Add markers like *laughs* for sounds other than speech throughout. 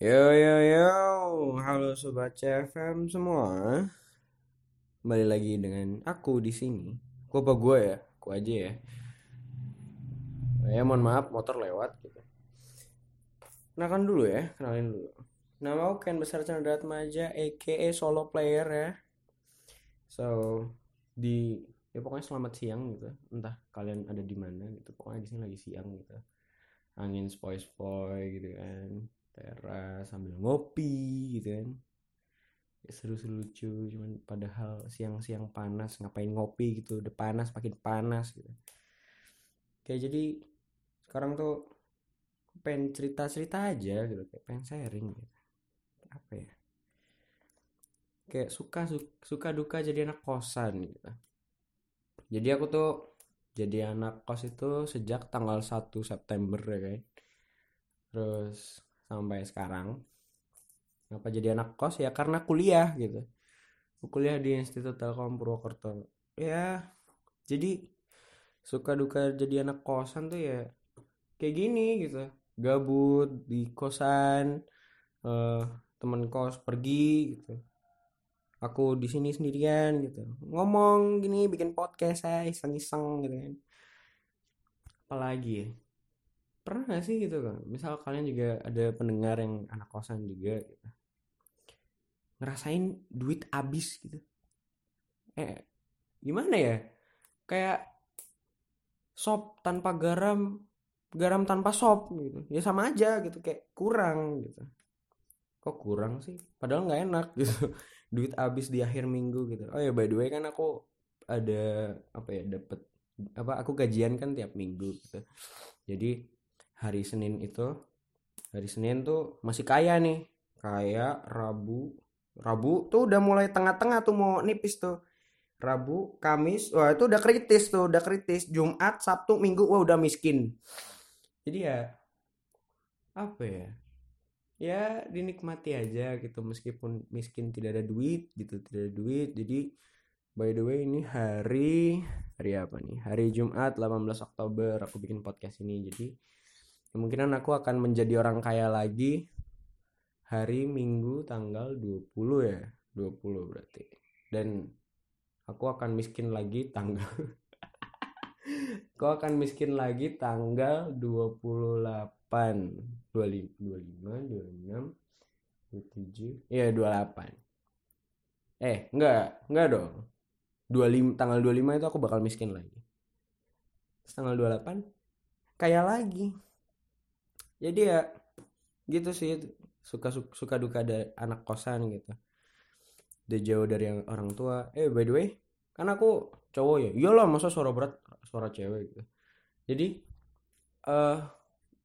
Yo yo yo, halo sobat CFM semua. Kembali lagi dengan aku di sini. Gue apa gue ya? Aku aja ya. Ya mohon maaf motor lewat gitu. Kenalkan dulu ya, kenalin dulu. Nama aku Ken Besar Chandra Maja, aka solo player ya. So di ya pokoknya selamat siang gitu. Entah kalian ada di mana gitu. Pokoknya di sini lagi siang gitu. Angin spoi-spoi gitu kan teras sambil ngopi gitu kan. Ya seru-seru lucu cuman padahal siang-siang panas ngapain ngopi gitu udah panas makin panas gitu. Kayak jadi sekarang tuh pengen cerita-cerita aja gitu. Kayak pengen sharing gitu. Apa ya? Kayak suka suka duka jadi anak kosan gitu. Jadi aku tuh jadi anak kos itu sejak tanggal 1 September ya kan. Terus sampai sekarang. Kenapa jadi anak kos? Ya karena kuliah gitu. Kuliah di Institut Telkom Purwokerto. Ya jadi suka duka jadi anak kosan tuh ya kayak gini gitu. Gabut di kosan uh, temen kos pergi gitu. Aku di sini sendirian gitu. Ngomong gini bikin podcast saya iseng-iseng gitu kan. Apalagi ya pernah gak sih gitu kan misal kalian juga ada pendengar yang anak kosan juga gitu. Ngerasain duit habis gitu. Eh gimana ya? Kayak sop tanpa garam garam tanpa sop gitu. Ya sama aja gitu kayak kurang gitu. Kok kurang sih? Padahal nggak enak *laughs* gitu. Duit habis di akhir minggu gitu. Oh ya by the way kan aku ada apa ya dapet apa aku gajian kan tiap minggu gitu. Jadi hari Senin itu hari Senin tuh masih kaya nih. Kaya Rabu Rabu tuh udah mulai tengah-tengah tuh mau nipis tuh. Rabu Kamis wah itu udah kritis tuh udah kritis. Jumat Sabtu Minggu wah udah miskin. Jadi ya apa ya? Ya dinikmati aja gitu meskipun miskin tidak ada duit gitu tidak ada duit. Jadi by the way ini hari hari apa nih? Hari Jumat 18 Oktober aku bikin podcast ini. Jadi kemungkinan aku akan menjadi orang kaya lagi hari Minggu tanggal 20 ya 20 berarti dan aku akan miskin lagi tanggal aku akan miskin lagi tanggal 28 25 25 26 27 ya 28 eh enggak enggak dong 25 tanggal 25 itu aku bakal miskin lagi Terus tanggal 28 kaya lagi jadi ya gitu sih. Suka suka duka ada anak kosan gitu. Udah jauh dari yang orang tua. Eh by the way kan aku cowok ya? Iyalah masa suara berat suara cewek gitu. Jadi eh uh,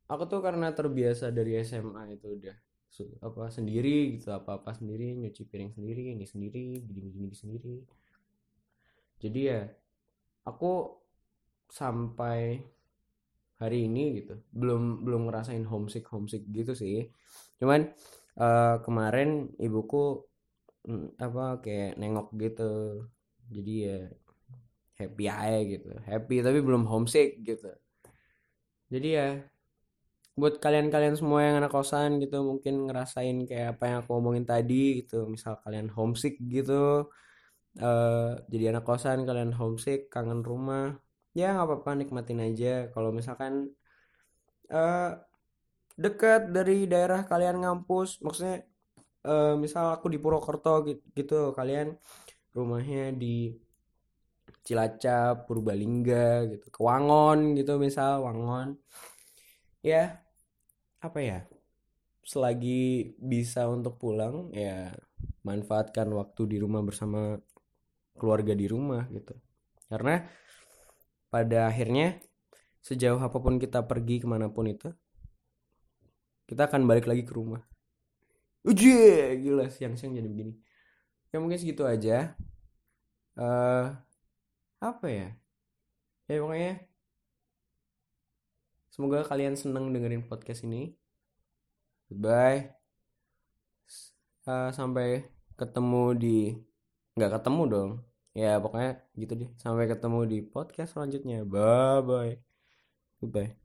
aku tuh karena terbiasa dari SMA itu udah apa sendiri gitu. Apa apa sendiri nyuci piring sendiri ini sendiri gini gini sendiri. Jadi ya aku sampai hari ini gitu. Belum belum ngerasain homesick homesick gitu sih. Cuman uh, kemarin ibuku mm, apa kayak nengok gitu. Jadi ya happy aja gitu. Happy tapi belum homesick gitu. Jadi ya buat kalian-kalian semua yang anak kosan gitu mungkin ngerasain kayak apa yang aku ngomongin tadi gitu. Misal kalian homesick gitu uh, jadi anak kosan kalian homesick kangen rumah ya nggak apa-apa nikmatin aja. Kalau misalkan uh, dekat dari daerah kalian ngampus maksudnya uh, misal aku di Purwokerto gitu, gitu kalian rumahnya di Cilacap Purbalingga gitu ke Wangon gitu misal Wangon. Ya apa ya selagi bisa untuk pulang ya manfaatkan waktu di rumah bersama keluarga di rumah gitu. Karena pada akhirnya sejauh apa pun kita pergi ke mana pun itu kita akan balik lagi ke rumah. Ujie, gila siang-siang jadi begini. Ya mungkin segitu aja. Uh, apa ya? Ya pokoknya semoga kalian seneng dengerin podcast ini. Goodbye. Uh, sampai ketemu di nggak ketemu dong ya pokoknya gitu deh. Sampai ketemu di podcast selanjutnya. Bye bye goodbye